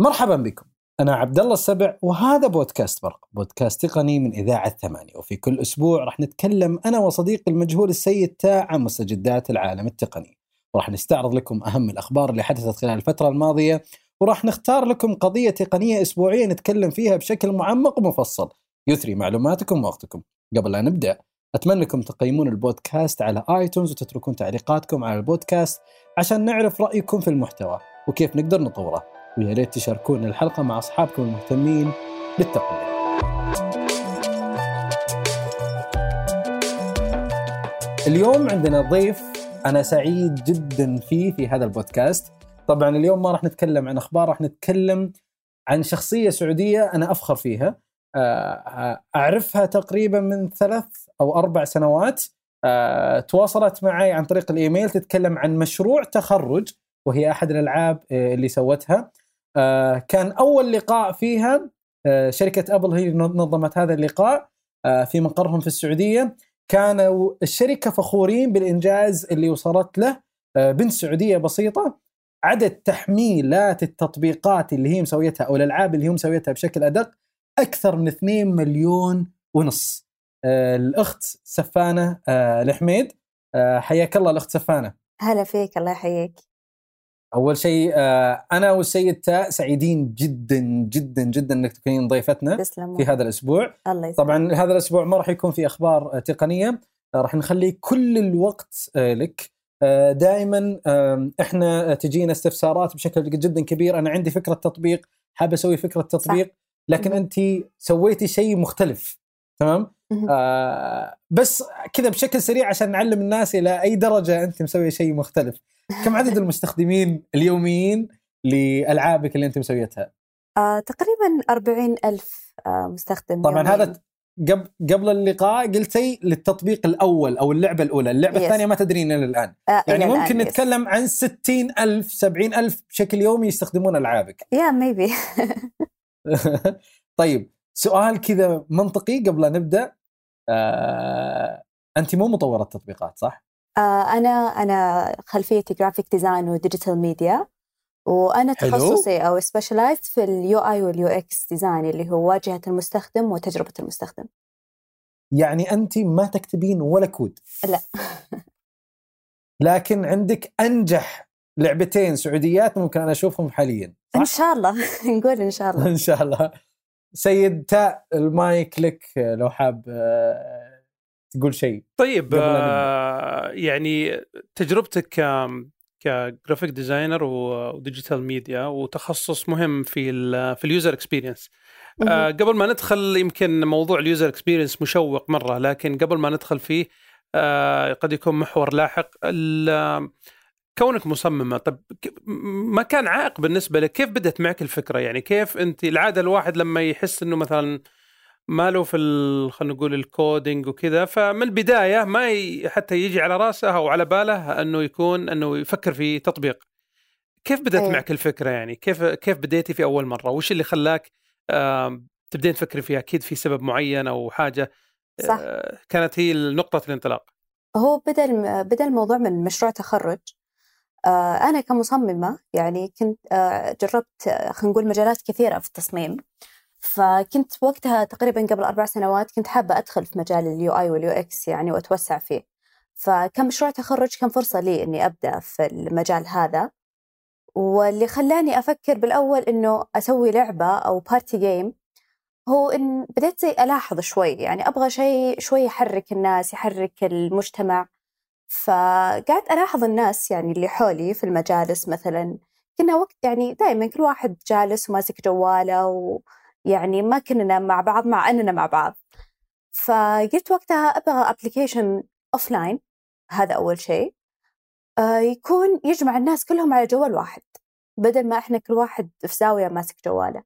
مرحبا بكم. أنا عبد الله السبع وهذا بودكاست برق. بودكاست تقني من إذاعة ثمانية. وفي كل أسبوع راح نتكلم أنا وصديقي المجهول السيد تاع عن مستجدات العالم التقني. وراح نستعرض لكم أهم الأخبار اللي حدثت خلال الفترة الماضية وراح نختار لكم قضية تقنية أسبوعية نتكلم فيها بشكل معمق ومفصل. يثري معلوماتكم ووقتكم. قبل لا نبدأ أتمنى أنكم تقيمون البودكاست على آيتونز وتتركون تعليقاتكم على البودكاست عشان نعرف رأيكم في المحتوى وكيف نقدر نطوره. ويا ريت تشاركون الحلقة مع أصحابكم المهتمين بالتقنية. اليوم عندنا ضيف أنا سعيد جدا فيه في هذا البودكاست. طبعا اليوم ما راح نتكلم عن أخبار راح نتكلم عن شخصية سعودية أنا أفخر فيها. آه، أعرفها تقريبا من ثلاث أو أربع سنوات. آه، تواصلت معي عن طريق الإيميل تتكلم عن مشروع تخرج وهي أحد الألعاب آه، اللي سوتها. كان أول لقاء فيها شركة أبل هي نظمت هذا اللقاء في مقرهم في السعودية. كانوا الشركة فخورين بالإنجاز اللي وصلت له بنت سعودية بسيطة. عدد تحميلات التطبيقات اللي هي مسويتها أو الألعاب اللي هي مسويتها بشكل أدق أكثر من 2 مليون ونص. آه الأخت سفانة آه الحميد. آه حياك الله الأخت سفانة. هلا فيك الله يحييك. أول شيء آه أنا والسيد تاء سعيدين جدا جدا جدا إنك تكونين ضيفتنا في هذا الأسبوع. الله يسلم. طبعا هذا الأسبوع ما راح يكون في أخبار تقنية. راح نخلي كل الوقت آه لك. آه، دائما إحنا تجينا استفسارات بشكل جدا كبير. أنا عندي فكرة تطبيق حاب أسوي فكرة تطبيق صح. لكن انت سويتي شيء مختلف تمام؟ آه بس كذا بشكل سريع عشان نعلم الناس إلى أي درجة أنت مسوي شيء مختلف. كم عدد المستخدمين اليوميين لألعابك اللي أنت مسويتها؟ آه تقريبا 40 ألف آه مستخدم طبعا يومين. هذا قبل قبل اللقاء قلتي للتطبيق الأول أو اللعبة الأولى اللعبة yes. الثانية ما تدرين إلى الآن. آه يعني ممكن الآن نتكلم yes. عن 60 ألف 70 ألف بشكل يومي يستخدمون ألعابك. yeah yeah, maybe طيب سؤال كذا منطقي قبل لا نبدأ. آه، انت مو مطورة تطبيقات صح؟ آه أنا أنا خلفيتي graphic design و digital media وأنا تخصصي أو specialized في ال UI وال UX design اللي هو واجهة المستخدم وتجربة المستخدم. يعني انت ما تكتبين ولا كود؟ لا. لكن عندك أنجح لعبتين سعوديات ممكن أنا أشوفهم حاليا صح؟ إن شاء الله. نقول إن شاء الله. إن شاء الله. سيد تاء المايك لك لو حاب آه، تقول شيء طيب آه يعني تجربتك ك graphic designer و digital media وتخصص مهم في ال في ال user experience آه قبل ما ندخل يمكن موضوع ال user experience مشوق مرة لكن قبل ما ندخل فيه آه قد يكون محور لاحق. كونك مصممة طب ما كان عائق بالنسبة لك؟ كيف بدت معك الفكرة؟ يعني كيف أنت العادة الواحد لما يحس إنه مثلا ماله في خلينا نقول الكودينج وكذا فمن البداية ما ي... حتى يجي على راسه أو على باله أنه يكون أنه يفكر في تطبيق. كيف بدأت أيه. معك الفكرة يعني؟ كيف كيف بديتي في أول مرة؟ وش اللي خلاك آه تبدين تفكري فيها أكيد في سبب معين أو حاجة؟ صح. آه كانت هي نقطة الانطلاق. هو بدا بدا الموضوع من مشروع تخرج آه أنا كمصممة يعني كنت آه جربت آه، خلينا نقول مجالات كثيرة في التصميم. فكنت وقتها تقريبا قبل أربع سنوات كنت حابة أدخل في مجال ال UI وال UX يعني وأتوسع فيه. فكان مشروع تخرج كان فرصة لي إني أبدأ في المجال هذا. واللي خلاني أفكر بالأول إنه أسوي لعبة أو party game هو إن بديت زي ألاحظ شوي يعني أبغى شيء شوي يحرك الناس يحرك المجتمع. فقعدت ألاحظ الناس يعني اللي حولي في المجالس مثلا كنا وقت يعني دائما كل واحد جالس وماسك جواله و... يعني ما كنا مع بعض مع أننا مع بعض. فقلت وقتها أبغى application offline هذا أول شيء. آه، يكون يجمع الناس كلهم على جوال واحد بدل ما إحنا كل واحد في زاوية ماسك جواله.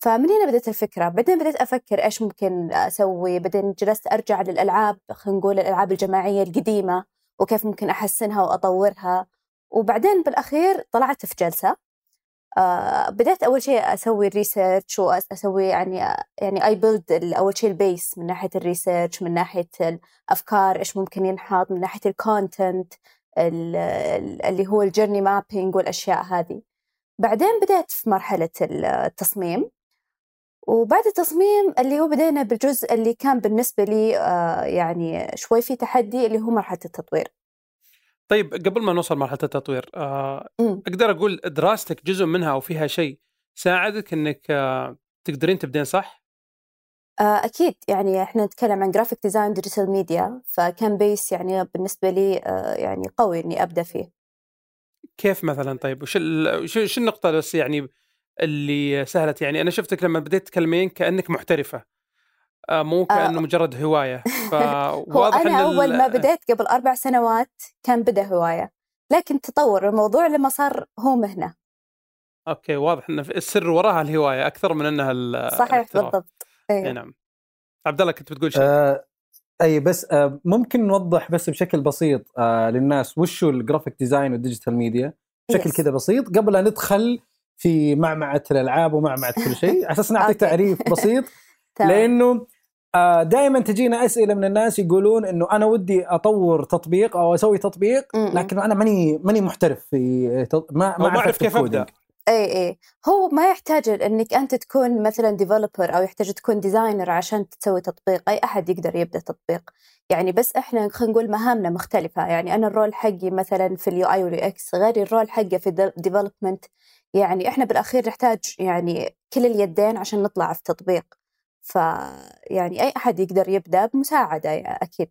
فمن هنا بدأت الفكرة بعدين بدأت أفكر إيش ممكن أسوي بعدين جلست أرجع للألعاب خلينا نقول الألعاب الجماعية القديمة. وكيف ممكن أحسنها وأطورها. وبعدين بالأخير طلعت في جلسة. آه بدأت أول شيء أسوي research وأسوي يعني يعني أي build أول شيء ال base من ناحية ال research من ناحية الأفكار إيش ممكن ينحط من ناحية ال content اللي هو ال journey mapping والأشياء هذه. بعدين بدأت في مرحلة التصميم. وبعد التصميم اللي هو بدينا بالجزء اللي كان بالنسبة لي آه، يعني شوي في تحدي اللي هو مرحلة التطوير. طيب قبل ما نوصل مرحلة التطوير آه، أقدر أقول دراستك جزء منها أو فيها شيء ساعدك أنك آه، تقدرين تبدين صح؟ أكيد. يعني إحنا نتكلم عن graphic design digital media فكان base يعني بالنسبة لي يعني قوي إني أبدأ فيه. كيف مثلا؟ طيب وش شو النقطة بس يعني اللي سهلت يعني أنا شفتك لما بديت تتكلمين كأنك محترفة. آه، مو آه. كأنه مجرد هواية. فواضح أنا أول ما بديت قبل أربع سنوات كان بدا هواية لكن تطور الموضوع لما صار هو مهنة. أوكي واضح إن السر وراها الهواية أكثر من إنها صحيح بالضبط. أي نعم. عبد الله كنت بتقول شيء؟ آه أي بس آه ممكن نوضح بس بشكل بسيط آه للناس وش هو ال graphic design وال digital media بشكل كذا بسيط قبل لا ندخل في معمعة الألعاب ومعمعة كل شيء. على أساس نعطيك تعريف بسيط. لأنه آه، دائما تجينا أسئلة من الناس يقولون إنه أنا ودي أطور تطبيق أو أسوي تطبيق لكن أنا ماني ماني محترف في ما ما أعرف كيف أبدأ. اي اي هو ما يحتاج إنك أنت تكون مثلا developer أو يحتاج تكون designer عشان تسوي تطبيق. أي أحد يقدر يبدأ تطبيق. يعني بس إحنا خلينا نقول مهامنا مختلفة. يعني أنا ال role حقي مثلا في ال UI وال UX غير ال role حقي في ال development يعني إحنا بالأخير نحتاج يعني كل اليدين عشان نطلع في تطبيق. فيعني أي أحد يقدر يبدأ بمساعدة أكيد.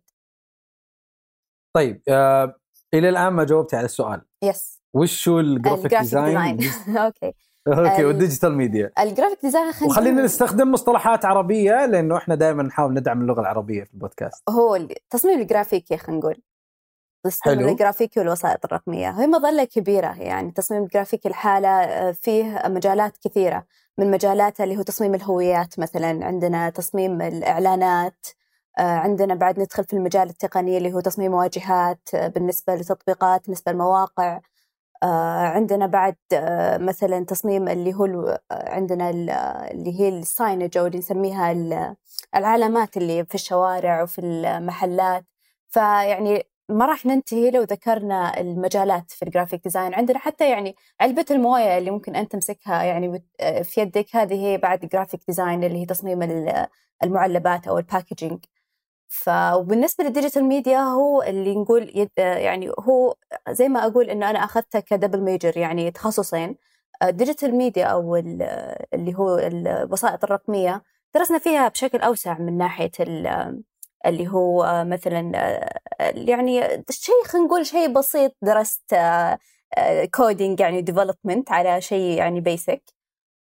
طيب آه إلى الآن ما جاوبتي على السؤال. yes وش هو ال graphic design okay. okay وال digital media ال graphic design وخلينا نستخدم مصطلحات عربية لأنه إحنا دائما نحاول ندعم اللغة العربية في البودكاست. هو التصميم الجرافيكي خلينا نقول. التصميم الجرافيكي والوسائط الرقمية. هي مظلة كبيرة يعني التصميم الجرافيكي الحالة آه، فيه مجالات كثيرة من مجالاتها اللي هو تصميم الهويات مثلا عندنا تصميم الإعلانات آه، عندنا بعد ندخل في المجال التقني اللي هو تصميم واجهات آه، بالنسبة لتطبيقات بالنسبة لمواقع عندنا بعد مثلا تصميم اللي هو عندنا اللي هي ال signage أو اللي نسميها العلامات اللي في الشوارع وفي المحلات. فيعني ما راح ننتهي لو ذكرنا المجالات في ال graphic design عندنا حتى يعني علبة الموية اللي ممكن أنت تمسكها يعني في يدك هذه هي بعد graphic design اللي هي تصميم المعلبات أو ال packaging فبالنسبة لل digital media هو اللي نقول يعني هو زي ما أقول إنه أنا أخذته ك double major يعني تخصصين. ال digital media أو اللي هو الوسائط الرقمية درسنا فيها بشكل أوسع من ناحية اللي هو مثلا يعني شيء خلينا نقول شيء بسيط درست coding يعني development على شيء يعني basic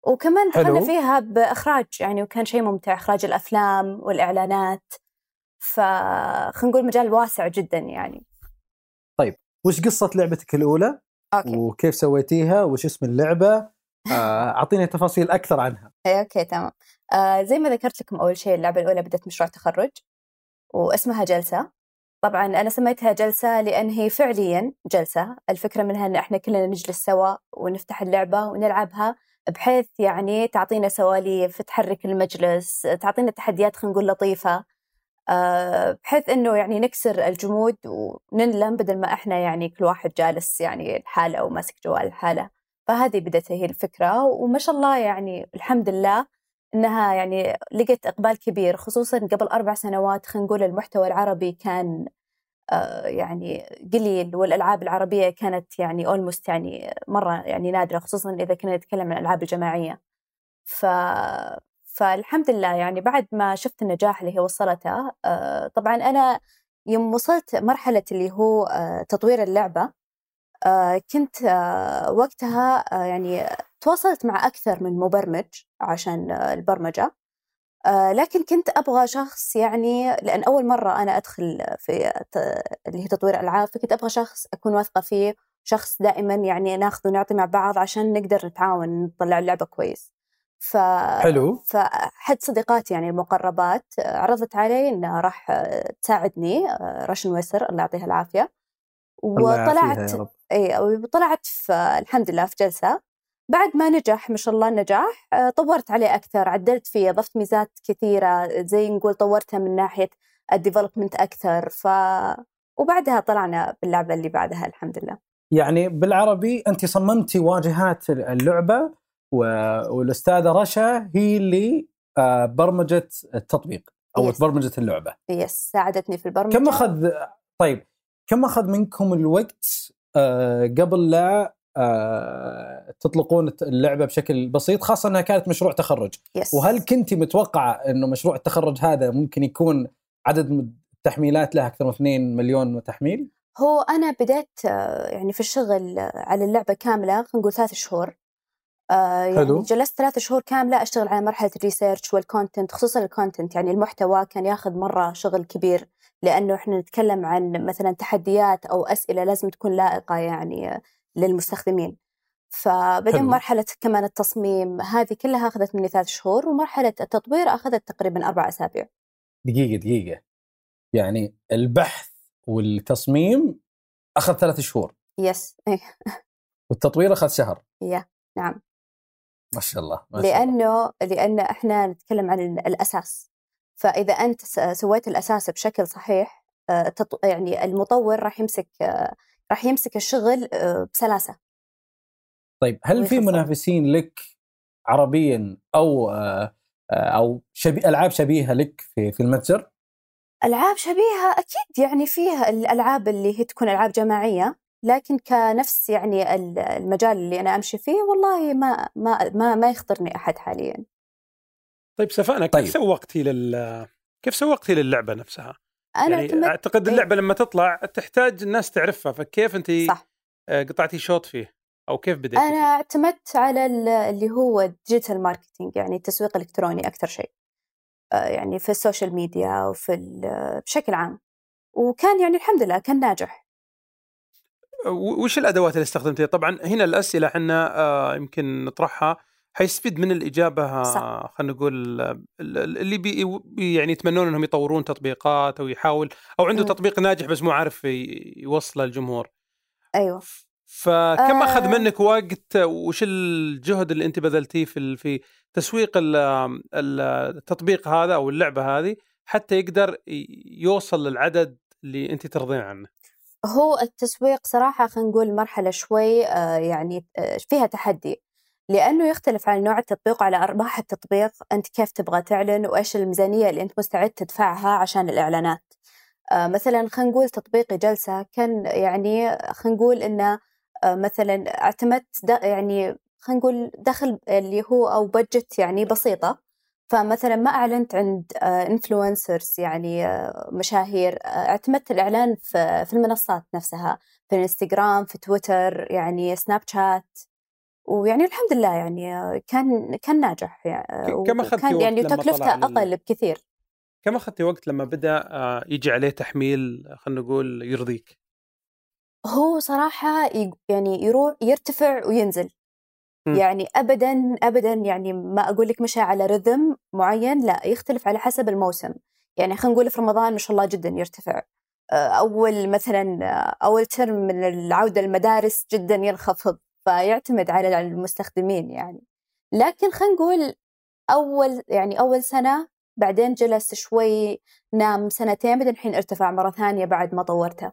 وكمان دخلنا فيها بإخراج يعني وكان شيء ممتع إخراج الأفلام والإعلانات. فخلينا نقول مجال واسع جدا يعني. طيب وش قصة لعبتك الأولى؟ okay. وكيف سويتيها؟ وش اسم اللعبة؟ أعطيني تفاصيل أكثر عنها. okay تمام. آه زي ما ذكرت لكم أول شيء اللعبة الأولى بدأت مشروع تخرج. واسمها جلسة. طبعا أنا سميتها جلسة لأن هي فعليا جلسة. الفكرة منها أن إحنا كلنا نجلس سوا ونفتح اللعبة ونلعبها بحيث يعني تعطينا سواليف تحرك المجلس تعطينا تحديات خلينا نقول لطيفة. آه، بحيث إنه يعني نكسر الجمود وننلم بدل ما إحنا يعني كل واحد جالس يعني الحالة أو ماسك جوال الحالة فهذه بدت هي الفكرة. وما شاء الله يعني الحمد لله إنها يعني لقت إقبال كبير خصوصا قبل أربع سنوات خلينا نقول المحتوى العربي كان آه، يعني قليل والألعاب العربية كانت يعني اولموست يعني مرة يعني نادرة خصوصا إذا كنا نتكلم عن الالعاب الجماعيه ف فالحمد لله يعني بعد ما شفت النجاح اللي هي وصلته آه، طبعا أنا يوم وصلت مرحلة اللي هو آه، تطوير اللعبة كنت وقتها يعني تواصلت مع أكثر من مبرمج عشان البرمجة. آه، لكن كنت أبغى شخص يعني لأن أول مرة أنا أدخل في اللي هي تطوير ألعاب فكنت أبغى شخص أكون واثقة فيه شخص دائما يعني ناخذ ونعطي مع بعض عشان نقدر نتعاون نطلع اللعبة كويس. ف حلو. فحد صديقاتي يعني المقربات عرضت علي إنها راح تساعدني رشن ويسر الله يعطيها العافية. وطلعت إي وطلعت في الحمد لله في جلسة. بعد ما نجح ما شاء الله النجاح آه، طورت عليه أكثر عدلت فيه أضفت ميزات كثيرة زي نقول طورتها من ناحية ال development أكثر ف وبعدها طلعنا باللعبة اللي بعدها الحمد لله. يعني بالعربي انت صممتي واجهات اللعبة والأستاذة رشا هي اللي آه، برمجت التطبيق أو. برمجت اللعبة. يس ساعدتني في البرمجة. كم أخذ طيب كم أخذ منكم الوقت آه، قبل لا آه، تطلقون اللعبة بشكل بسيط خاصة أنها كانت مشروع تخرج يس وهل كنت متوقعة إنه مشروع التخرج هذا ممكن يكون عدد التحميلات له أكثر من 2 مليون تحميل؟ هو أنا بديت آه، يعني في الشغل على اللعبة كاملة خلينا نقول ثلاث شهور يعني حلو. جلست ثلاث شهور كاملة أشتغل على مرحلة ال research وال content خصوصا ال content يعني المحتوى كان ياخذ مرة شغل كبير لأنه إحنا نتكلم عن مثلا تحديات أو أسئلة لازم تكون لائقة يعني للمستخدمين. فبعدين حلو. مرحلة كمان التصميم هذه كلها أخذت مني ثلاث شهور ومرحلة التطوير أخذت تقريبا أربع أسابيع. دقيقة دقيقة. يعني البحث والتصميم أخذ ثلاث شهور. يس والتطوير أخذ شهر. يا نعم. ما شاء الله ما شاء الله. لأنه لأن إحنا نتكلم عن الأساس. فإذا أنت سويت الأساس بشكل صحيح آه، يعني المطور راح يمسك آه، راح يمسك الشغل آه، بسلاسة طيب هل في. منافسين لك عربيا أو أو شبي ألعاب شبيهة لك في في المتجر؟ ألعاب شبيهة أكيد يعني فيها الألعاب اللي هي تكون ألعاب جماعية لكن كنفس يعني ال- المجال اللي أنا أمشي فيه والله ما ما ما, ما يخطرني أحد حاليا طيب سفانا كيف طيب. سوقتي لل كيف سوقتي للعبة نفسها؟ أنا يعني أعتقد. اللعبة لما تطلع تحتاج الناس تعرفها فكيف انت صح آه، قطعتي شوط فيه أو كيف بديتي أنا فيه؟ اعتمدت على ال- اللي هو ال digital marketing يعني التسويق الإلكتروني أكثر شيء آه، يعني في ال social media وفي بشكل عام وكان يعني الحمد لله كان ناجح وش الأدوات اللي استخدمتيها؟ طبعا هنا الأسئلة إحنا آه، يمكن نطرحها حيستفيد من الإجابة. خلينا نقول ال- ال- اللي بي يعني يتمنون إنهم يطورون تطبيقات أو يحاول أو عنده مم. تطبيق ناجح بس مو عارف يوصله للجمهور. أيوه فكم آه. اخذ منك وقت وش الجهد اللي أنت بذلتيه في في تسويق ال- ال- التطبيق هذا أو اللعبة هذه حتى يقدر يوصل للعدد اللي أنت ترضين عنه هو التسويق صراحة خلينا نقول مرحلة شوي آه، يعني آه، فيها تحدي لأنه يختلف عن نوع التطبيق وعلى أرباح التطبيق. أنت كيف تبغى تعلن وإيش الميزانية اللي أنت مستعد تدفعها عشان الإعلانات. آه، مثلا خلينا نقول تطبيقي جلسة. كان يعني خلينا نقول إنه آه، مثلا اعتمدت يعني خلينا نقول دخل اللي هو أو بجت يعني بسيطة. فمثلا ما أعلنت عند انفلونسرز يعني آه، مشاهير. آه، اعتمدت الإعلان في المنصات نفسها. في الإنستغرام في تويتر يعني سناب شات. ويعني الحمد لله يعني كان كان ناجح يعني كم وكان وقت يعني تكلفته أقل بكثير. كم اخذتي وقت لما بدأ آه، يجي عليه تحميل خلينا نقول يرضيك؟ هو صراحة ي- يعني يروح يرتفع وينزل. مم. يعني أبدا أبدا يعني ما أقول لك مشى على رذم معين لا يختلف على حسب الموسم. يعني خلينا نقول في رمضان ما شاء الله جدا يرتفع. آه، أول مثلا آه، أول ترم من العودة المدارس جدا ينخفض. فيعتمد على المستخدمين يعني لكن خلينا نقول أول يعني أول سنة بعدين جلس شوي نام سنتين بعدين الحين ارتفع مرة ثانية بعد ما طورته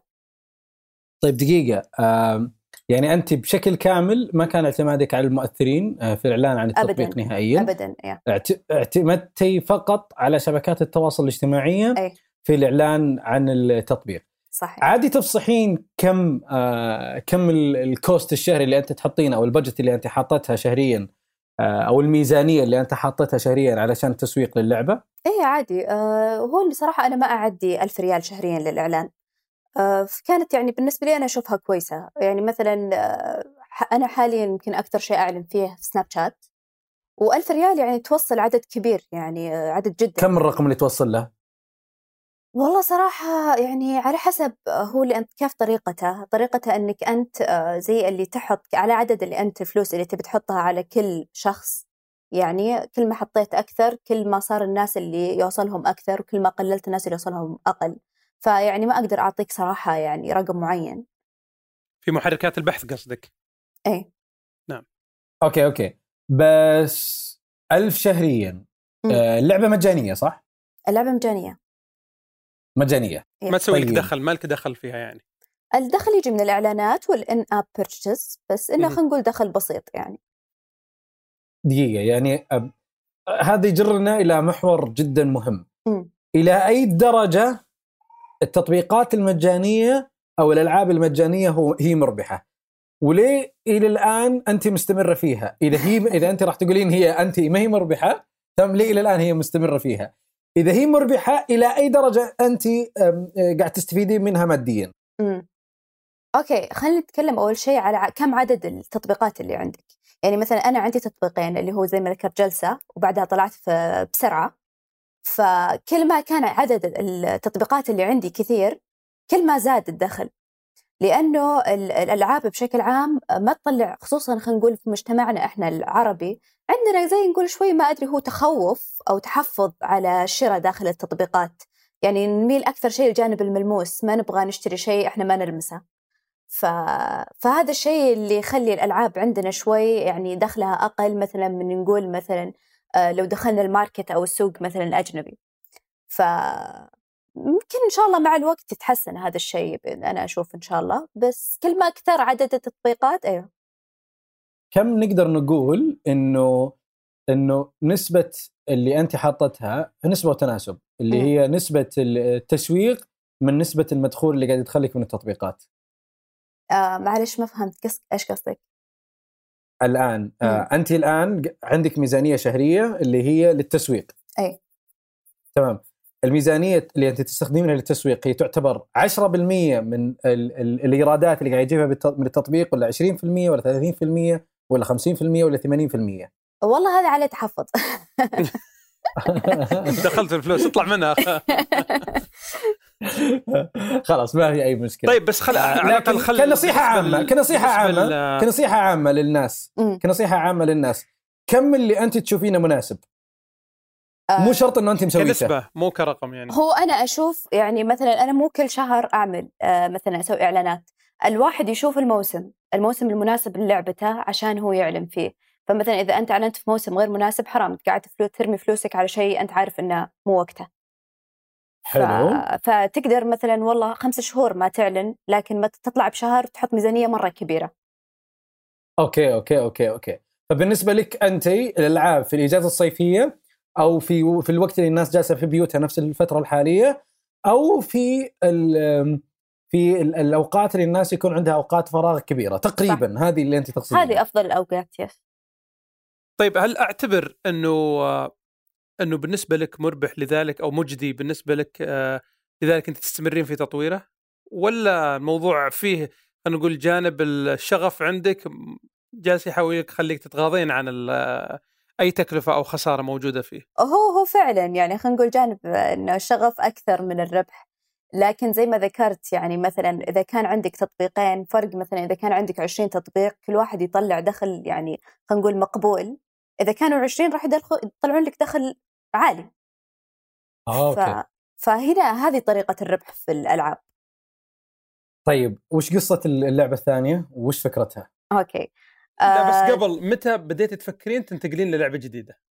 طيب دقيقة آم، يعني أنت بشكل كامل ما كان اعتمادك على المؤثرين آه، في الإعلان عن التطبيق أبداً. نهائيا يعني. اعت- اعتمدتي فقط على شبكات التواصل الاجتماعي أي. في الإعلان عن التطبيق صحيح. عادي تفصحين كم آه كم ال- الكوست الشهري اللي انت تحطينه أو البجت اللي انت حاطتها شهريا آه أو الميزانية اللي انت حاطتها شهريا علشان التسويق للعبة؟ إيه عادي. آه هو اللي صراحة أنا ما أعدي ألف ريال شهريا للإعلان. آه كانت يعني بالنسبة لي أنا أشوفها كويسة. يعني مثلا آه أنا حاليا يمكن أكثر شيء أعلن فيه في سناب شات. وألف ريال يعني توصل عدد كبير يعني آه عدد جدا. كم الرقم اللي توصل له؟ والله صراحة يعني على حسب هو اللي أنت كيف طريقته؟ طريقته أنك أنت آه، زي اللي تحط على عدد اللي أنت الفلوس اللي تبي تحطها على كل شخص يعني كل ما حطيت أكثر كل ما صار الناس اللي يوصلهم أكثر وكل ما قللت الناس اللي يوصلهم أقل. فيعني ما أقدر أعطيك صراحة يعني رقم معين. في محركات البحث قصدك؟ إيه. أوكي أوكي. بس ألف شهريا. آه اللعبة مجانية صح؟ اللعبة مجانية. مجانية إيه. ما تسوي لك طيب. دخل ما لك دخل فيها يعني الدخل يجي من الإعلانات وال in-app purchases بس إنه. خلينا نقول دخل بسيط يعني دقيقة يعني أب... هذا يجرنا إلى محور جدا مهم مم. إلى أي درجة التطبيقات المجانية أو الألعاب المجانية هو هي مربحة وليه إلى الآن أنت مستمرة فيها إذا هي إذا أنت راح تقولين هي أنت ما هي مربحة تم ليه إلى الآن هي مستمرة فيها إذا هي مربحة إلى أي درجة أنت أه، قاعد تستفيدين منها ماديا. مم. أوكي خلينا نتكلم أول شيء على كم عدد التطبيقات اللي عندك؟ يعني مثلا أنا عندي تطبيقين اللي هو زي ما ذكرت جلسة وبعدها طلعت بسرعة. فكل ما كان عدد التطبيقات اللي عندي كثير كل ما زاد الدخل. لأنه ال- الألعاب بشكل عام ما تطلع خصوصا خلينا نقول في مجتمعنا إحنا العربي عندنا زي نقول شوي ما أدري هو تخوف أو تحفظ على الشراء داخل التطبيقات. يعني نميل أكثر شيء الجانب الملموس ما نبغى نشتري شيء إحنا ما نلمسه. ف... فهذا الشيء اللي يخلي الألعاب عندنا شوي يعني دخلها أقل مثلا من نقول مثلا آه، لو دخلنا الماركت أو السوق مثلا الأجنبي. ف ممكن إن شاء الله مع الوقت يتحسن هذا الشيء أنا أشوف إن شاء الله. بس كل ما أكثر عدد التطبيقات أيوه. كم نقدر نقول إنه إنه نسبة اللي انت حاطتها نسبة وتناسب اللي. هي نسبة التسويق من نسبة المدخول اللي قاعد يدخلك من التطبيقات آه معلش ما فهمت. إيش قصدك الآن آه انت الآن عندك ميزانية شهرية اللي هي للتسويق أي. تمام الميزانية اللي انت تستخدمينها للتسويق هي تعتبر 10% من ال ال الإيرادات اللي قاعد يجيبها من التطبيق ولا 20% ولا 30% ولا 50% ولا 80% والله هذا عليه تحفظ. دخلت الفلوس اطلع منها. خلاص ما في أي مشكلة. طيب بس خل على لكن الأقل خل كنصيحة عامة كنصيحة عامة كنصيحة عامة للناس. كنصيحة عامة للناس. كم اللي أنت تشوفينه مناسب؟ آه، مو شرط إنه أنت مسويته. كنسبة مو كرقم يعني. هو أنا أشوف يعني مثلا أنا مو كل شهر أعمل آه، مثلا أسوي إعلانات. الواحد يشوف الموسم الموسم المناسب للعبته عشان هو يعلم فيه. فمثلا إذا أنت أعلنت في موسم غير مناسب حرام قاعد فلو ترمي فلوسك على شيء أنت عارف إنه مو وقته. ف... حلو. فتقدر مثلا والله خمس شهور ما تعلن لكن ما تطلع بشهر تحط ميزانية مرة كبيرة. okay okay okay okay. فبالنسبة لك أنت الالعاب في الاجازه الصيفية أو في في الوقت اللي الناس جالسة في بيوتها نفس الفترة الحالية أو في في ال- الأوقات اللي الناس يكون عندها أوقات فراغ كبيرة تقريبا صح. هذه اللي أنت تقصدينها. هذه أفضل الأوقات يس طيب هل أعتبر إنه إنه بالنسبة لك مربح لذلك أو مجدي بالنسبة لك آه، لذلك أنت تستمرين في تطويره؟ ولا الموضوع فيه أنا نقول جانب الشغف عندك جالس يحاول يخليك تتغاضين عن ال- أي تكلفة أو خسارة موجودة فيه؟ هو هو فعلا يعني خلينا نقول جانب إنه الشغف أكثر من الربح. لكن زي ما ذكرت يعني مثلا إذا كان عندك تطبيقين فرق مثلا إذا كان عندك 20 تطبيق كل واحد يطلع دخل يعني خلينا نقول مقبول. إذا كانوا 20 راح يدخل- يطلعون لك دخل عالي. آه، okay. ف... فهنا هذه طريقة الربح في الألعاب. طيب وش قصة اللعبة الثانية؟ وش فكرتها؟ أوكي. لا آه، بس قبل متى بديتي تفكرين تنتقلين للعبة جديدة؟ آه،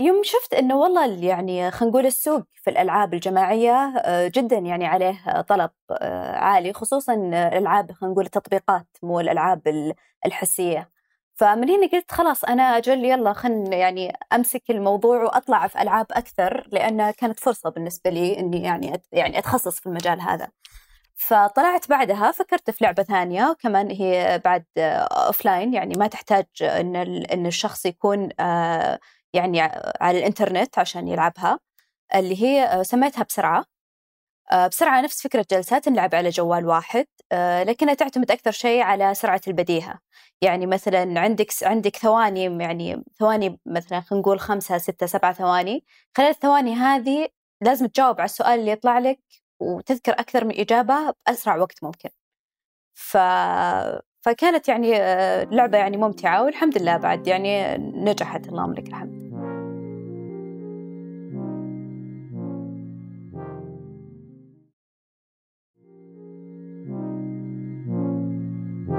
يوم شفت إنه والله ال- يعني خلينا نقول السوق في الألعاب الجماعية آه، جدا يعني عليه طلب آه، عالي خصوصا الألعاب خلينا نقول التطبيقات مو الألعاب ال- الحسية. فمن هنا قلت خلاص أنا أجل يلا خلنا يعني أمسك الموضوع وأطلع في ألعاب أكثر لأنها كانت فرصة بالنسبة لي إني يعني يعني أتخصص في المجال هذا. فطلعت بعدها فكرت في لعبة ثانية كمان هي بعد offline يعني ما تحتاج إن إن الشخص يكون آه، يعني على الإنترنت عشان يلعبها اللي هي آه، سميتها بسرعة. آه، بسرعة نفس فكرة جلسات نلعب على جوال واحد آه، لكنها تعتمد أكثر شيء على سرعة البديهة. يعني مثلا عندك عندك ثواني يعني ثواني مثلا خلينا نقول خمسة ستة سبعة ثواني. خلال الثواني هذه لازم تجاوب على السؤال اللي يطلع لك وتذكر أكثر من إجابة بأسرع وقت ممكن. ف... فكانت يعني آه، لعبة يعني ممتعة والحمد لله بعد يعني نجحت اللهم لك الحمد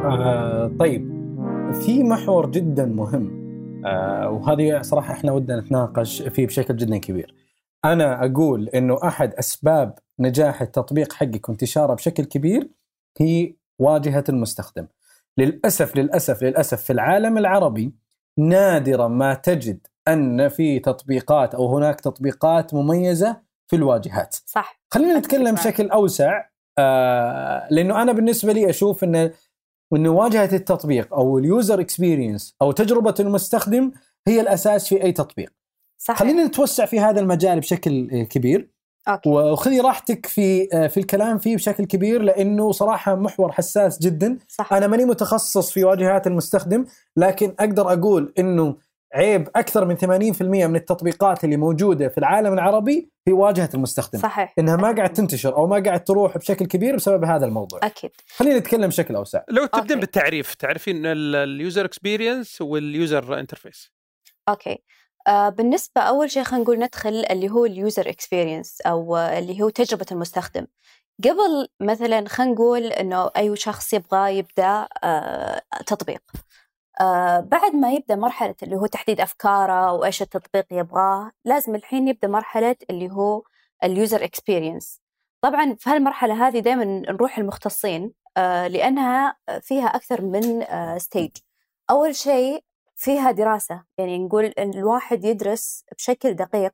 آه طيب في محور جدا مهم آه وهذه صراحة إحنا ودنا نتناقش فيه بشكل جدا كبير. أنا أقول إنه أحد أسباب نجاح التطبيق حقك وانتشاره بشكل كبير هي واجهة المستخدم. للأسف للأسف للأسف في العالم العربي نادرا ما تجد أن في تطبيقات أو هناك تطبيقات مميزة في الواجهات. صح خلينا نتكلم بشكل أوسع آه لأنه أنا بالنسبة لي أشوف إن انه واجهة التطبيق أو ال user experience أو تجربة المستخدم هي الأساس في أي تطبيق. صح خلينا نتوسع في هذا المجال بشكل كبير okay. وخذي راحتك في في الكلام فيه بشكل كبير لأنه صراحة محور حساس جدا. صح. أنا ماني متخصص في واجهات المستخدم لكن أقدر أقول إنه عيب أكثر من 80% من التطبيقات اللي موجودة في العالم العربي في واجهة المستخدم. صحيح. إنها ما قاعد تنتشر أو ما قاعد تروح بشكل كبير بسبب هذا الموضوع. أكيد. خلينا نتكلم بشكل أوسع. لو تبدين okay. بالتعريف تعرفين ال user experience وال user interface okay. آه بالنسبة أول شيء خلينا نقول ندخل اللي هو ال user experience أو آه، اللي هو تجربة المستخدم. قبل مثلا خلينا نقول إنه أي شخص يبغى يبدأ آه تطبيق. آه بعد ما يبدأ مرحلة اللي هو تحديد أفكاره وإيش التطبيق يبغاه لازم الحين يبدأ مرحلة اللي هو ال user experience طبعا في هالمرحلة هذه دائما نروح المختصين آه لأنها فيها أكثر من آه stage أول شيء فيها دراسة. يعني نقول إن الواحد يدرس بشكل دقيق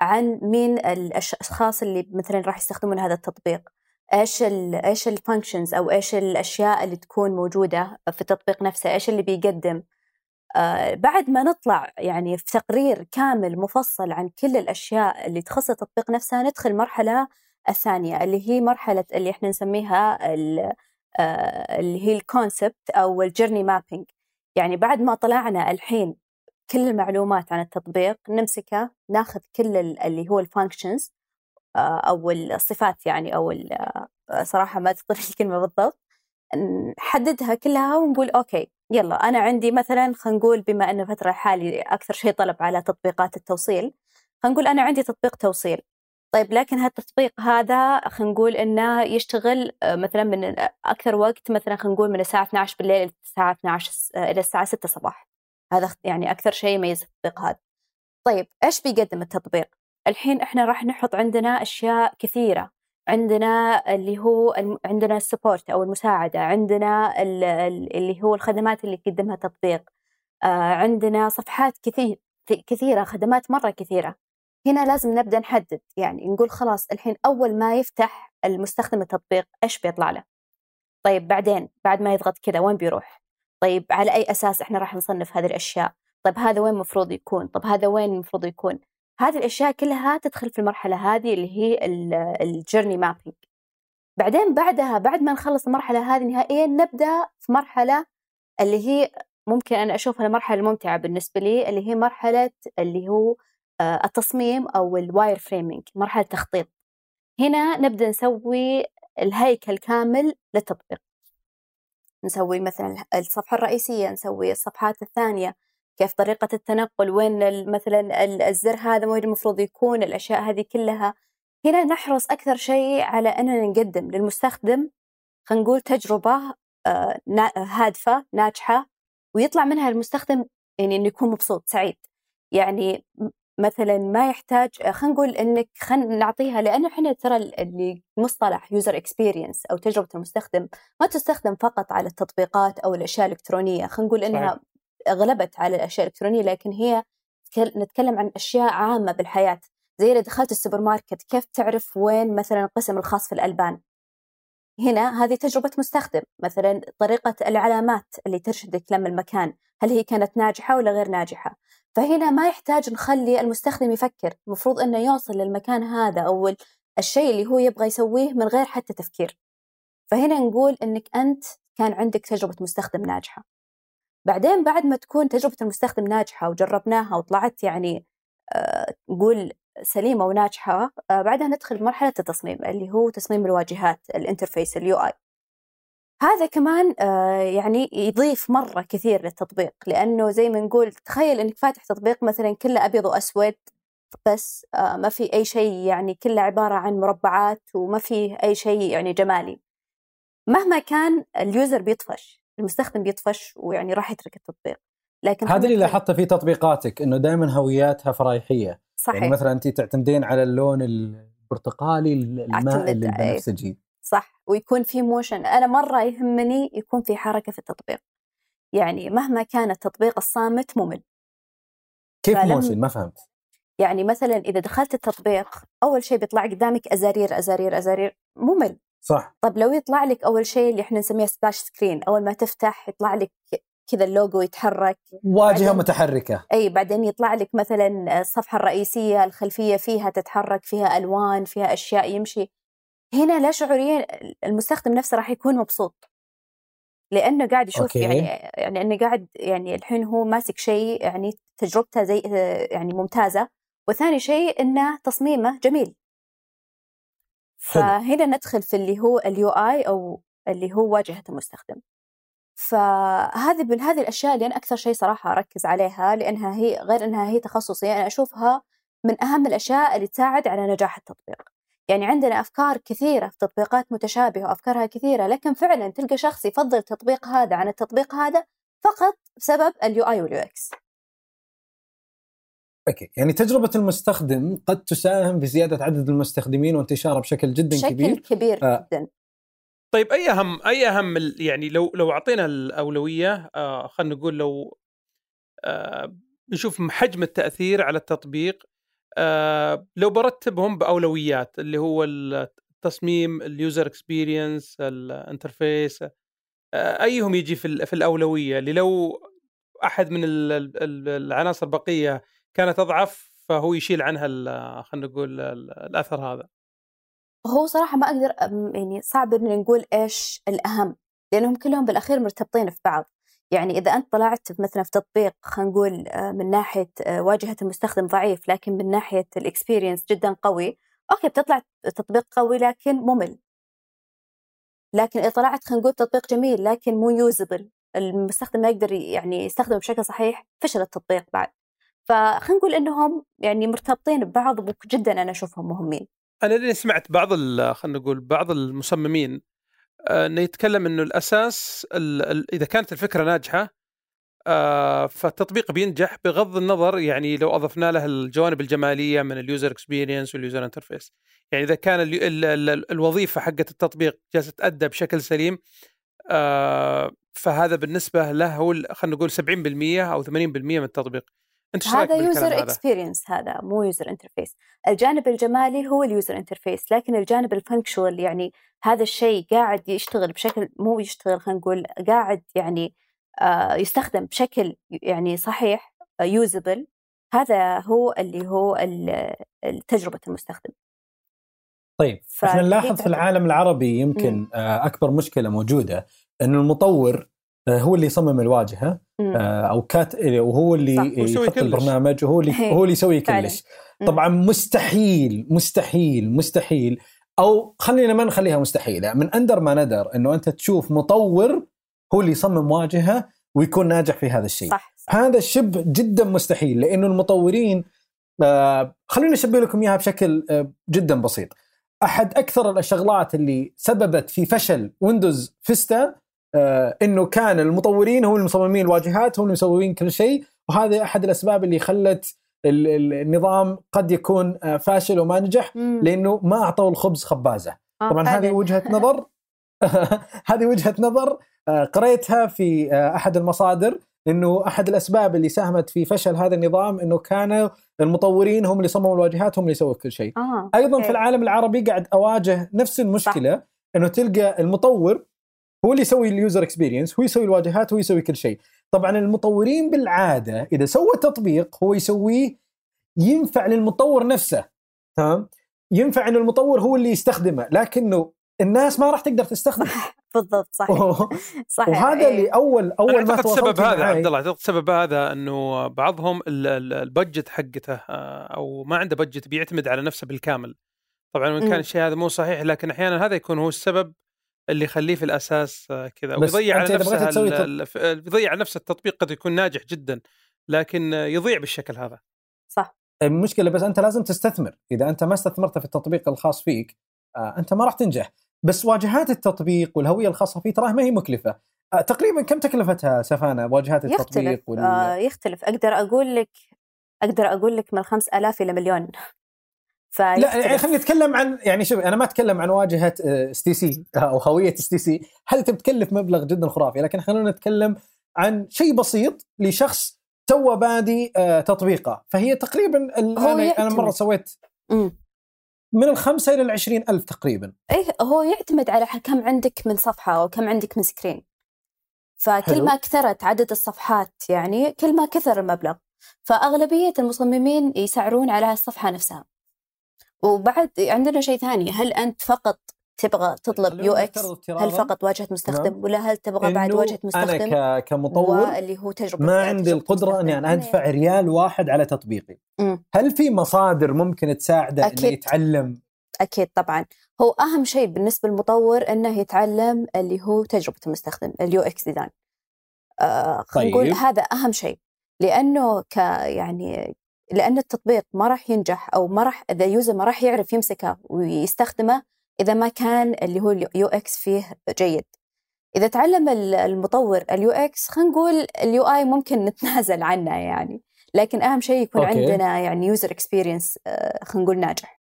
عن مين الأشخاص اللي مثلا راح يستخدمون هذا التطبيق. إيش ال إيش الفانكشنز أو إيش الأشياء اللي تكون موجودة في التطبيق نفسه؟ إيش اللي بيقدم؟ آه بعد ما نطلع يعني في تقرير كامل مفصل عن كل الأشياء اللي تخص التطبيق نفسه ندخل المرحله الثانية اللي هي مرحلة اللي إحنا نسميها آه اللي هي ال concept أو ال journey mapping يعني بعد ما طلعنا الحين كل المعلومات عن التطبيق نمسكه ناخذ كل ال- اللي هو ال functions أو الصفات يعني أو آه، صراحة ما تقدر الكلمة بالضبط نحددها كلها ونقول okay يلا أنا عندي مثلا خلينا نقول بما إنه الفترة الحالي أكثر شيء طلب على تطبيقات التوصيل خلينا نقول أنا عندي تطبيق توصيل. طيب لكن هالتطبيق هذا خلينا نقول إنه يشتغل آه، مثلا من أكثر وقت مثلا خلينا نقول من الساعة 12 بالليل الساعة 12 س- آه، إلى الساعة 6 صباح هذا يعني أكثر شيء يميز التطبيق هذا. طيب إيش بيقدم التطبيق؟ الحين إحنا راح نحط عندنا أشياء كثيرة. عندنا اللي هو عندنا السبورت أو المساعدة عندنا ال- ال- اللي هو الخدمات اللي يقدمها التطبيق. آه، عندنا صفحات كثير كثيرة خدمات مرة كثيرة. هنا لازم نبدأ نحدد يعني نقول خلاص الحين أول ما يفتح المستخدم التطبيق إيش بيطلع له؟ طيب بعدين بعد ما يضغط كذا وين بيروح؟ طيب على أي أساس إحنا راح نصنف هذه الأشياء؟ طيب هذا وين المفروض يكون؟ طب هذا وين المفروض يكون؟ هذه الأشياء كلها تدخل في المرحلة هذه اللي هي الجيرني مابينج. بعدين بعدها بعد ما نخلص المرحلة هذه نهائيا نبدأ في مرحلة اللي هي ممكن أنا أشوفها المرحله الممتعه بالنسبة لي اللي هي مرحلة اللي هو التصميم أو ال wireframing مرحلة التخطيط هنا نبدأ نسوي الهيكل كامل للتطبيق. نسوي مثلا الصفحة الرئيسية نسوي الصفحات الثانية. كيف طريقة التنقل وين مثلا ال- الزر هذا وين المفروض يكون الأشياء هذه كلها. هنا نحرص أكثر شيء على أننا نقدم للمستخدم خلينا نقول تجربة آه، هادفة ناجحة ويطلع منها المستخدم يعني إنه يكون مبسوط سعيد. يعني مثلا ما يحتاج آه، خلينا نقول إنك خلينا نعطيها لأنه إحنا ترى ال- اللي مصطلح user experience أو تجربة المستخدم ما تستخدم فقط على التطبيقات أو الأشياء الإلكترونية. خلينا نقول إنها صحيح. غلبت على الأشياء الإلكترونية لكن هي تكل- نتكلم عن أشياء عامة بالحياة. زي إذا دخلت السوبر ماركت كيف تعرف وين مثلا القسم الخاص في الألبان؟ هنا هذه تجربة مستخدم مثلا طريقة العلامات اللي ترشدك لما المكان هل هي كانت ناجحة ولا غير ناجحة؟ فهنا ما يحتاج نخلي المستخدم يفكر المفروض أنه يوصل للمكان هذا أو ال- الشيء اللي هو يبغى يسويه من غير حتى تفكير. فهنا نقول أنك أنت كان عندك تجربة مستخدم ناجحة. بعدين بعد ما تكون تجربة المستخدم ناجحة وجربناها وطلعت يعني آه، نقول سليمة وناجحة آه، بعدها ندخل مرحلة التصميم اللي هو تصميم الواجهات ال interface ال UI هذا كمان آه، يعني يضيف مرة كثير للتطبيق لأنه زي ما نقول تخيل إنك فاتح تطبيق مثلا كله أبيض وأسود بس آه، ما في أي شيء يعني كله عبارة عن مربعات وما في أي شيء يعني جمالي. مهما كان ال user بيطفش المستخدم بيطفش ويعني راح يترك التطبيق. لكن هذا اللي لاحظته في تطبيقاتك إنه دائما هوياتها فرايحيه صحيح. يعني مثلا انت تعتمدين على اللون البرتقالي المائل البنفسجي صح. ويكون في motion. أنا مرة يهمني يكون في حركة في التطبيق. يعني مهما كان التطبيق الصامت ممل. كيف motion؟ ما فهمت. يعني مثلا إذا دخلت التطبيق أول شيء بيطلع قدامك ازارير ازارير ازارير ممل. صح. طب لو يطلع لك أول شيء اللي إحنا نسميه splash screen أول ما تفتح يطلع لك كذا اللوجو يتحرك واجهة متحركة. إي بعدين يطلع لك مثلا الصفحة الرئيسية الخلفية فيها تتحرك فيها ألوان فيها أشياء يمشي. هنا لا شعوريا المستخدم نفسه راح يكون مبسوط. لأنه قاعد يشوف okay. يعني يعني إنه قاعد يعني الحين هو ماسك شيء يعني تجربته زي يعني ممتازة. وثاني شيء إنه تصميمه جميل. فهنا ندخل في اللي هو ال UI أو اللي هو واجهة المستخدم. فهذه من هذه الأشياء اللي أنا أكثر شيء صراحة أركز عليها لأنها هي غير إنها هي تخصصي أنا أشوفها من أهم الأشياء اللي تساعد على نجاح التطبيق. يعني عندنا أفكار كثيرة في تطبيقات متشابهة وأفكارها كثيرة لكن فعلا تلقى شخص يفضل التطبيق هذا عن التطبيق هذا فقط بسبب ال UI وال UX okay. يعني تجربة المستخدم قد تساهم بزياده عدد المستخدمين وانتشاره بشكل جدا بشكل كبير. بشكل كبير آه. جدا. طيب أي أهم أي أهم يعني لو لو أعطينا الأولوية آه خلينا نقول لو آه نشوف حجم التأثير على التطبيق آه لو برتبهم بأولويات اللي هو التصميم ال user experience ال interface آه أيهم يجي في في الأولوية؟ اللي لو أحد من العناصر البقية كانت أضعف فهو يشيل عنها خلينا نقول الأثر هذا. هو صراحة ما أقدر يعني صعب إن نقول إيش الأهم لأنهم كلهم بالأخير مرتبطين في بعض. يعني إذا أنت طلعت مثلا في تطبيق خلينا نقول آه، من ناحية آه، واجهة المستخدم ضعيف لكن من ناحية ال experience جدا قوي okay بتطلع تطبيق قوي لكن ممل. لكن إذا طلعت خلينا نقول تطبيق جميل لكن مو usable المستخدم ما يقدر يعني يستخدمه بشكل صحيح فشل التطبيق بعد. فخلينا نقول إنهم يعني مرتبطين ببعض وجدا أنا أشوفهم مهمين. أنا اللي سمعت بعض خلينا نقول بعض المصممين آه، إنه يتكلم إنه الأساس ال ال إذا كانت الفكرة ناجحة آه، فالتطبيق بينجح بغض النظر يعني لو أضفنا له الجوانب الجمالية من ال user experience وال user interface يعني إذا كان ال ال ال الوظيفة حقت التطبيق جالسة تأدى بشكل سليم آه، فهذا بالنسبة له هو خلينا نقول 70% أو 80% من التطبيق. أنت هذا user experience هذا؟ مو user interface الجانب الجمالي هو ال user interface لكن الجانب ال functional يعني هذا الشيء قاعد يشتغل بشكل مو يشتغل خلينا نقول قاعد يعني آه يستخدم بشكل يعني صحيح usable آه هذا هو اللي هو تجربة المستخدم. طيب إحنا نلاحظ في العالم العربي يمكن آه أكبر مشكلة موجودة انه المطور هو اللي يصمم الواجهة آه، أو كات وهو اللي يحط البرنامج وهو اللي هو اللي يسوي كلش. طبعا مستحيل مستحيل مستحيل. أو خلينا ما نخليها مستحيلة. من أندر ما ندر إنه أنت تشوف مطور هو اللي يصمم واجهة ويكون ناجح في هذا الشيء. صح, صح. هذا شبه جدا مستحيل لأنه المطورين آه خليني أشبه لكم إياها بشكل آه جدا بسيط. أحد أكثر الشغلات اللي سببت في فشل Windows Vista آه إنه كان المطورين هم المصممين الواجهات هم المسوين كل شيء وهذا أحد الأسباب اللي خلت النظام قد يكون آه، فاشل وما نجح لأنه ما أعطوا الخبز خبازة آه طبعا هذه وجهة نظر هذه وجهة نظر آه، قريتها في آه، أحد المصادر إنه أحد الأسباب اللي ساهمت في فشل هذا النظام إنه كانوا المطورين هم اللي صمموا الواجهات هم اللي سووا كل شيء. آه. أيضا في العالم العربي قاعد أواجه نفس المشكلة صح. إنه تلقى المطور هو اللي يسوي ال user experience هو يسوي الواجهات هو يسوي كل شيء. طبعا المطورين بالعادة إذا سوى تطبيق هو يسويه ينفع للمطور نفسه تمام؟ ينفع ان المطور هو اللي يستخدمه لكنه الناس ما راح تقدر تستخدمه. بالضبط صحيح. صحيح. وهذا إيه. اللي اول أول ما السبب هذا عبد الله أعتقد السبب هذا إنه بعضهم ال budget حقته آه، أو ما عنده budget بيعتمد على نفسه بالكامل. طبعا وان كان الشيء هذا مو صحيح لكن أحيانا هذا يكون هو السبب اللي يخليه في الأساس آه، كذا. ويضيع على نفسه تسوي يضيع على نفسه التطبيق قد يكون ناجح جدا لكن يضيع بالشكل هذا. صح. المشكلة بس أنت لازم تستثمر. إذا أنت ما استثمرت في التطبيق الخاص فيك آه أنت ما راح تنجح. بس واجهات التطبيق والهوية الخاصة فيه تراها ما هي مكلفة. آه تقريبا كم تكلفتها سفانة واجهات التطبيق يختلف وال... آه يختلف. أقدر أقول لك أقدر أقول لك من 5000 إلى مليون. لا يعني خلينا نتكلم عن يعني شوف أنا ما أتكلم عن واجهة STC أو هوية STC هذه تكلف مبلغ جدا خرافي؟ لكن خلينا نتكلم عن شيء بسيط لشخص توه بادي آه، تطبيقه. فهي تقريبا أنا أنا مرة سويت من الخمسة إلى العشرين ألف تقريبا. إيه هو يعتمد على كم عندك من صفحة أو كم عندك من screen. فكل حلو. ما كثرت عدد الصفحات يعني كل ما كثر المبلغ. فأغلبية المصممين يسعرون على الصفحة نفسها. وبعد عندنا شيء ثاني. هل أنت فقط تبغى تطلب UX؟ هل فقط واجهة مستخدم؟ نعم. ولا هل تبغى بعد واجهة مستخدم أنا كمطور اللي هو تجربة ما عندي القدرة أني أنا أدفع يعني. ريال واحد على تطبيقي. م. هل في مصادر ممكن تساعده إنه يتعلم؟ أكيد طبعا. هو أهم شيء بالنسبة للمطور إنه يتعلم اللي هو تجربة المستخدم ال UX design. آه خلينا طيب. نقول هذا أهم شيء. لأنه ك يعني لأن التطبيق ما راح ينجح أو ما راح إذا user ما راح يعرف يمسكه ويستخدمه إذا ما كان اللي هو ال UX فيه جيد. إذا تعلم المطور ال UX خلينا نقول ال UI ممكن نتنازل عنه يعني لكن أهم شيء يكون okay. عندنا يعني user experience آه، خلينا نقول ناجح.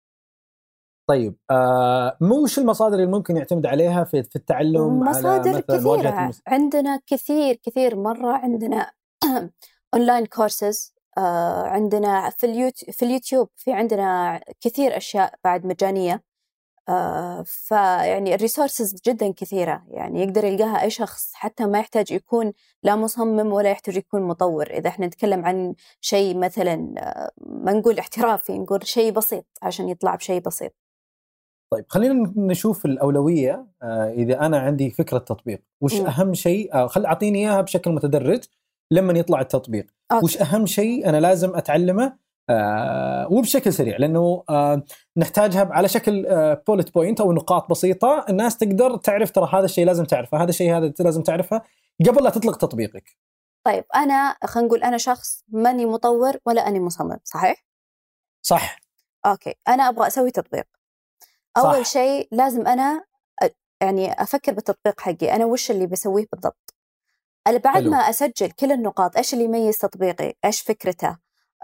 طيب آه وش المصادر اللي ممكن يعتمد عليها في في التعلم مصادر على كثيرة. المس... عندنا كثير كثير مرة عندنا online courses عندنا في اليوتيوب في اليوتيوب في عندنا كثير أشياء بعد مجانية. آه فيعني ال resources جدا كثيرة. يعني يقدر يلقاها أي شخص حتى ما يحتاج يكون لا مصمم ولا يحتاج يكون مطور. إذا إحنا نتكلم عن شيء مثلا آه، ما نقول احترافي نقول شيء بسيط عشان يطلع بشيء بسيط. طيب خلينا نشوف الأولوية. آه إذا أنا عندي فكرة تطبيق وش م. أهم شيء؟ آه خل أعطيني إياها بشكل متدرج لما يطلع التطبيق. okay. وش أهم شيء أنا لازم أتعلمه آه وبشكل سريع لأنه آه نحتاجها على شكل آه bullet point أو نقاط بسيطة الناس تقدر تعرف ترى هذا الشيء لازم تعرفه هذا الشيء هذا لازم تعرفه قبل لا تطلق تطبيقك. طيب أنا خلينا نقول أنا شخص ماني مطور ولا أني مصمم صحيح؟ صح. okay أنا أبغى أسوي تطبيق. أول شيء لازم أنا يعني أفكر بالتطبيق حقي أنا وش اللي بسويه بالضبط؟ بعد حلو. ما أسجل كل النقاط إيش اللي يميز تطبيقي؟ إيش فكرته؟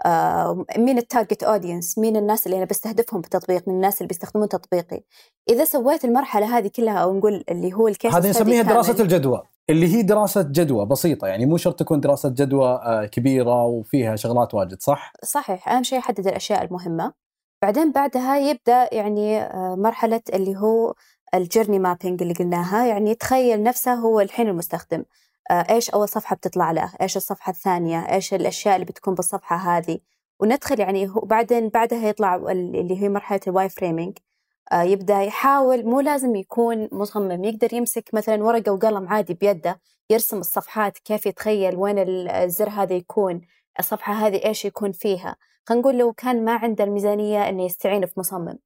آه، مين ال target audience مين الناس اللي أنا بستهدفهم بالتطبيق من الناس اللي بيستخدمون تطبيقي؟ إذا سويت المرحلة هذه كلها أو نقول اللي هو ال case هذه نسميها دراسة الجدوى. اللي هي دراسة جدوى بسيطة يعني مو شرط تكون دراسة جدوى آه، كبيرة وفيها شغلات واجد صح؟ صحيح. أهم شيء أحدد الأشياء المهمة. بعدين بعدها يبدأ يعني آه، مرحلة اللي هو ال journey mapping اللي قلناها. يعني تخيل نفسه هو الحين المستخدم. إيش أول صفحة بتطلع له؟ إيش الصفحة الثانية؟ إيش الأشياء اللي بتكون بالصفحة هذه؟ وندخل يعني هو بعدين بعدها يطلع اللي هي مرحلة ال wireframing. آه، يبدأ يحاول مو لازم يكون مصمم يقدر يمسك مثلا ورقة وقلم عادي بيده يرسم الصفحات كيف يتخيل وين الزر هذا يكون الصفحة هذه إيش يكون فيها. خلينا نقول لو كان ما عنده الميزانية إنه يستعين في مصمم.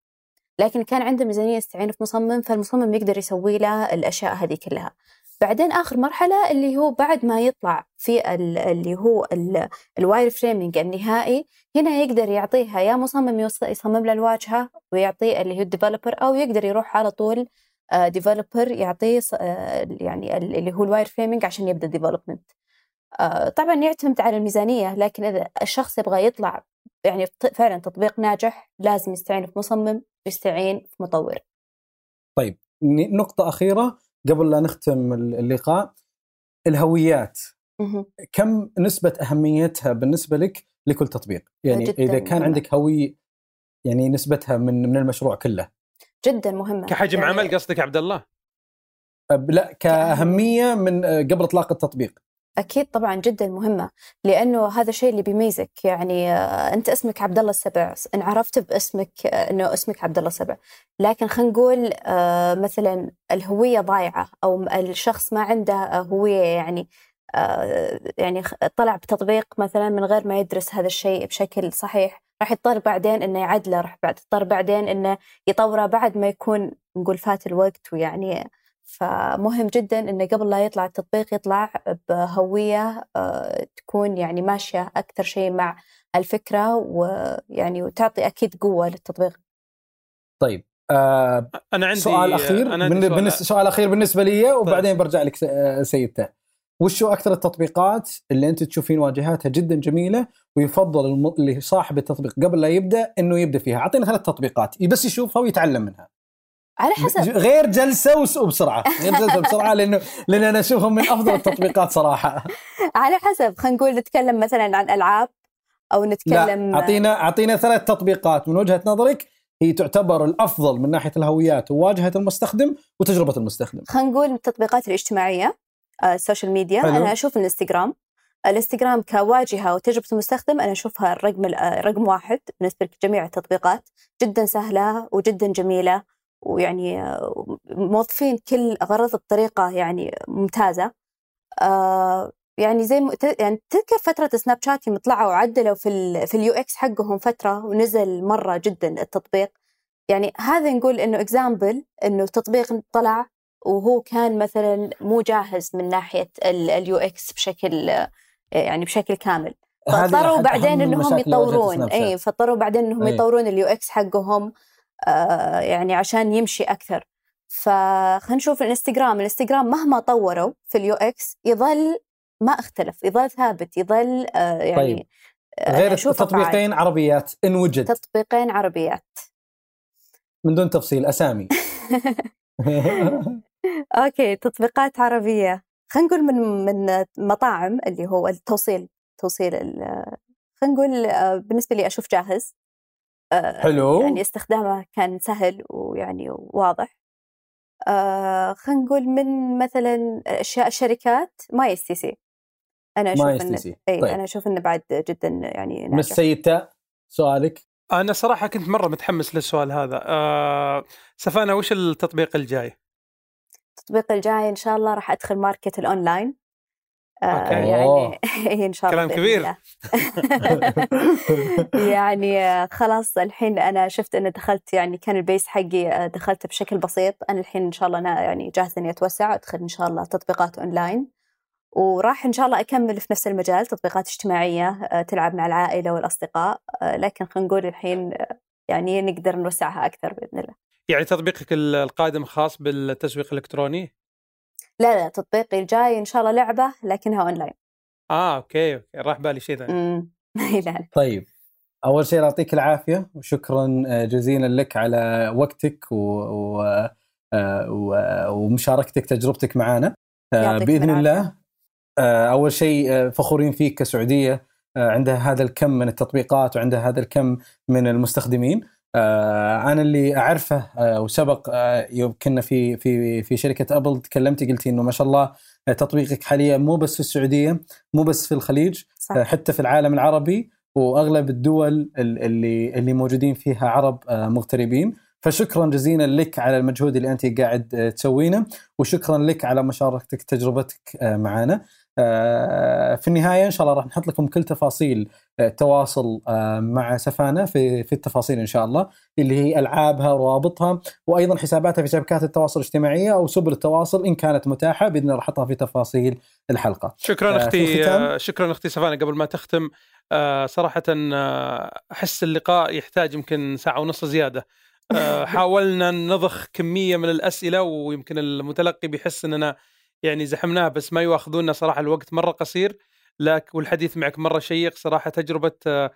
لكن كان عنده ميزانية يستعين في مصمم فالمصمم يقدر يسوي له الأشياء هذه كلها. بعدين آخر مرحلة اللي هو بعد ما يطلع في اللي هو ال wireframing النهائي هنا يقدر يعطيها يا مصمم يصمم له الواجهة ويعطيه اللي هو ال developer أو يقدر يروح على طول developer آه، يعطيه آه، يعني اللي هو ال wireframing عشان يبدأ development آه، طبعا يعتمد على الميزانية لكن إذا الشخص يبغى يطلع يعني فعلا تطبيق ناجح لازم يستعين في مصمم يستعين في مطور. طيب نقطة أخيرة. قبل لا نختم اللقاء الهويات. كم نسبة أهميتها بالنسبة لك لكل تطبيق؟ يعني إذا كان عندك هوية يعني نسبتها من من المشروع كله. جدا مهمة. كحجم يعني عمل قصدك عبد الله؟ لا كأهمية. من قبل إطلاق التطبيق. أكيد طبعا جدا مهمة لأنه هذا الشيء اللي بيميزك. يعني آه، أنت اسمك عبد الله السبع. إن عرفت باسمك آه، أنه اسمك عبد الله السبع. لكن خلينا نقول آه، مثلا الهوية ضايعة أو الشخص ما عنده هوية يعني يعني طلع بتطبيق مثلا من غير ما يدرس هذا الشيء بشكل صحيح راح يضطر بعدين إنه يعدله راح يضطر بعدين إنه يطوره بعد ما يكون نقول فات الوقت ويعني فمهم جدا إنه قبل لا يطلع التطبيق يطلع بهوية آه، تكون يعني ماشية أكثر شيء مع الفكرة ويعني وتعطي أكيد قوة للتطبيق. طيب آه أنا عندي سؤال أخير أنا عندي سؤال, سؤال أخير بالنسبة لي وبعدين طيب. برجع لك آه، سيدته. وشو أكثر التطبيقات اللي أنت تشوفين واجهاتها جدا جميلة ويفضل الم... اللي صاحب التطبيق قبل لا يبدأ إنه يبدأ فيها أعطينا ثلاث تطبيقات بس يشوفها ويتعلم منها على حسب. غير جلسة وبسرعه غير جلسة بسرعة لأنه لأن أنا أشوفهم من أفضل التطبيقات صراحة. على حسب. خلينا نقول نتكلم مثلا عن ألعاب أو نتكلم لا اعطينا أعطينا ثلاث تطبيقات. من وجهة نظرك هي تعتبر الأفضل من ناحية الهويات وواجهة المستخدم وتجربة المستخدم. خلينا نقول التطبيقات الاجتماعية آه، ال social media حلو. أنا أشوف الإنستغرام. الإنستغرام كواجهة وتجربة المستخدم أنا أشوفها الرقم ال- آه، رقم واحد بالنسبة لجميع التطبيقات. جدا سهلة وجدا جميلة. ويعني موظفين كل غرض بطريقه يعني ممتازة آه، يعني زي م... يعني تذكر فترة سناب شات يوم طلعوا وعدلوا في ال في ال UX حقهم فترة ونزل مرة جدا التطبيق يعني هذا نقول إنه example إنه التطبيق طلع وهو كان مثلا مو جاهز من ناحية ال UX بشكل يعني بشكل كامل هذه فاضطروا بعدين إنهم يطورون. اي فاضطروا بعدين إنهم أي. يطورون ال UX حقهم يعني عشان يمشي أكثر. فخلينا نشوف الإنستغرام. الإنستغرام مهما طوروا في ال UX يظل ما اختلف يظل ثابت يظل آه يعني طيب. آه، غير أشوفه فعال. تطبيقين عربيات ان وجد تطبيقين عربيات. من دون تفصيل أسامي. okay تطبيقات عربية. خلينا نقول من من مطاعم اللي هو التوصيل توصيل خلينا نقول آه، بالنسبة لي أشوف جاهز. آه، حلو. يعني استخدامه كان سهل ويعني واضح. آه، خلينا نقول من مثلا أشياء الشركات my stc. أنا أشوف my stc اي طيب. أنا أشوف إنه بعد جدا يعني مس ناجح. سيد تاء سؤالك؟ أنا صراحة كنت مرة متحمس للسؤال هذا. آه سفانا وش التطبيق الجاي؟ التطبيق الجاي إن شاء الله راح أدخل market ال online. آه. يعني إن شاء الله كلام كبير. الله. يعني آه، خلاص الحين أنا شفت انه دخلت يعني كان ال base حقي آه، دخلت بشكل بسيط أنا الحين إن شاء الله أنا يعني جاهزة إني أتوسع ادخل إن شاء الله تطبيقات أونلاين وراح إن شاء الله أكمل في نفس المجال تطبيقات اجتماعية تلعب مع العائلة والأصدقاء لكن خلينا نقول الحين يعني نقدر نوسعها أكثر بإذن الله يعني تطبيقك ال- القادم خاص بالتسويق الإلكتروني؟ لا لا تطبيقي الجاي إن شاء الله لعبة لكنها أونلاين. آه okay okay راح بالي شيء ثاني امم لا لا. طيب أول شيء يعطيك العافية وشكرا آه، جزيلا لك على وقتك و... و... آه، و... ومشاركتك تجربتك معنا آه، بإذن. الله أول شيء فخورين فيك كسعودية عندها هذا الكم من التطبيقات وعندها هذا الكم من المستخدمين. أنا اللي أعرفه آه، وسبق آه، يوم كنا في في في شركة أبل تكلمتي قلتي إنه ما شاء الله آه، تطبيقك حاليا مو بس في السعودية مو بس في الخليج صح. حتى في العالم العربي وأغلب الدول ال- اللي اللي موجودين فيها عرب آه، مغتربين. فشكرا جزيلا لك على المجهود اللي أنت قاعد آه، تسوينه وشكرا لك على مشاركتك تجربتك آه، معنا آه، في النهاية إن شاء الله راح نحط لكم كل تفاصيل آه، التواصل آه، مع سفانة في في التفاصيل إن شاء الله اللي هي ألعابها وروابطها وأيضا حساباتها في شبكات التواصل الاجتماعية أو سبل التواصل إن كانت متاحة بإذن الله راح أحطها في تفاصيل الحلقة. شكرا آه، أختي؟ آه، شكرا أختي سفانا قبل ما تختم آه، صراحة آه، أحس اللقاء يحتاج يمكن ساعة ونص زيادة آه، حاولنا نضخ كمية من الأسئلة ويمكن المتلقي بيحس إننا يعني زحمناه بس ما يواخذونا صراحة الوقت مرة قصير لك والحديث معك مرة شيق صراحة تجربة آه،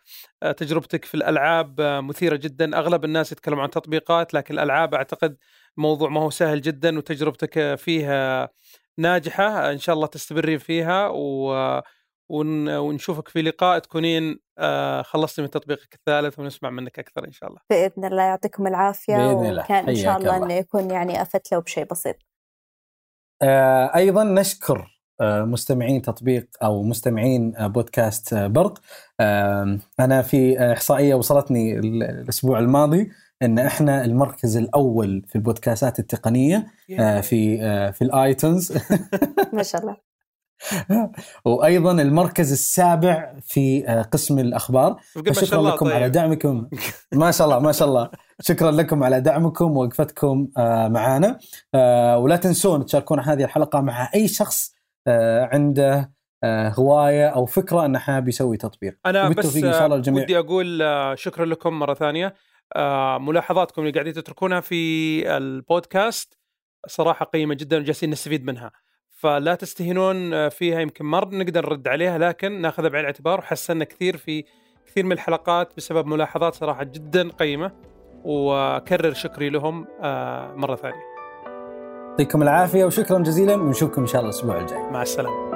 تجربتك في الألعاب آه، مثيرة جدا أغلب الناس يتكلموا عن تطبيقات لكن الألعاب أعتقد موضوع ما هو سهل جدا وتجربتك فيها ناجحة إن شاء الله تستمرين فيها و ون- ونشوفك في لقاء تكونين آه، خلصتي من تطبيقك الثالث ونسمع منك أكثر إن شاء الله. بإذن الله يعطيكم العافية بإذن الله. وكان إن شاء الله الله. انه يكون يعني افدت لو بشيء بسيط أيضا نشكر آه، مستمعين تطبيق أو مستمعين آه، بودكاست آه، برق. آه، أنا في آه، إحصائية وصلتني ال- الأسبوع الماضي إن إحنا المركز الأول في البودكاستات التقنية آه، في آه، في الآيتونز. ما شاء الله. وأيضا المركز السابع في آه، قسم الأخبار. الله لكم على طيب. دعمكم. ما شاء الله ما شاء الله. شكرا لكم على دعمكم ووقفتكم آه، معنا آه، ولا تنسون تشاركون هذه الحلقة مع أي شخص عنده هواية أو فكرة أنه حاب يسوي تطبيق. أنا بس إن شاء الله الجميع ودي أقول شكرا لكم مرة ثانية. ملاحظاتكم اللي قاعدين تتركونها في البودكاست صراحة قيمة جدا وجالسين نستفيد منها. فلا تستهينون فيها يمكن ما نقدر نرد عليها لكن ناخذها بعين الاعتبار وحسنا كثير في كثير من الحلقات بسبب ملاحظات صراحة جدا قيمة وأكرر شكري لهم آه، مرة ثانية. يعطيكم العافية وشكرا جزيلا ونشوفكم إن شاء الله الأسبوع الجاي. مع السلامة.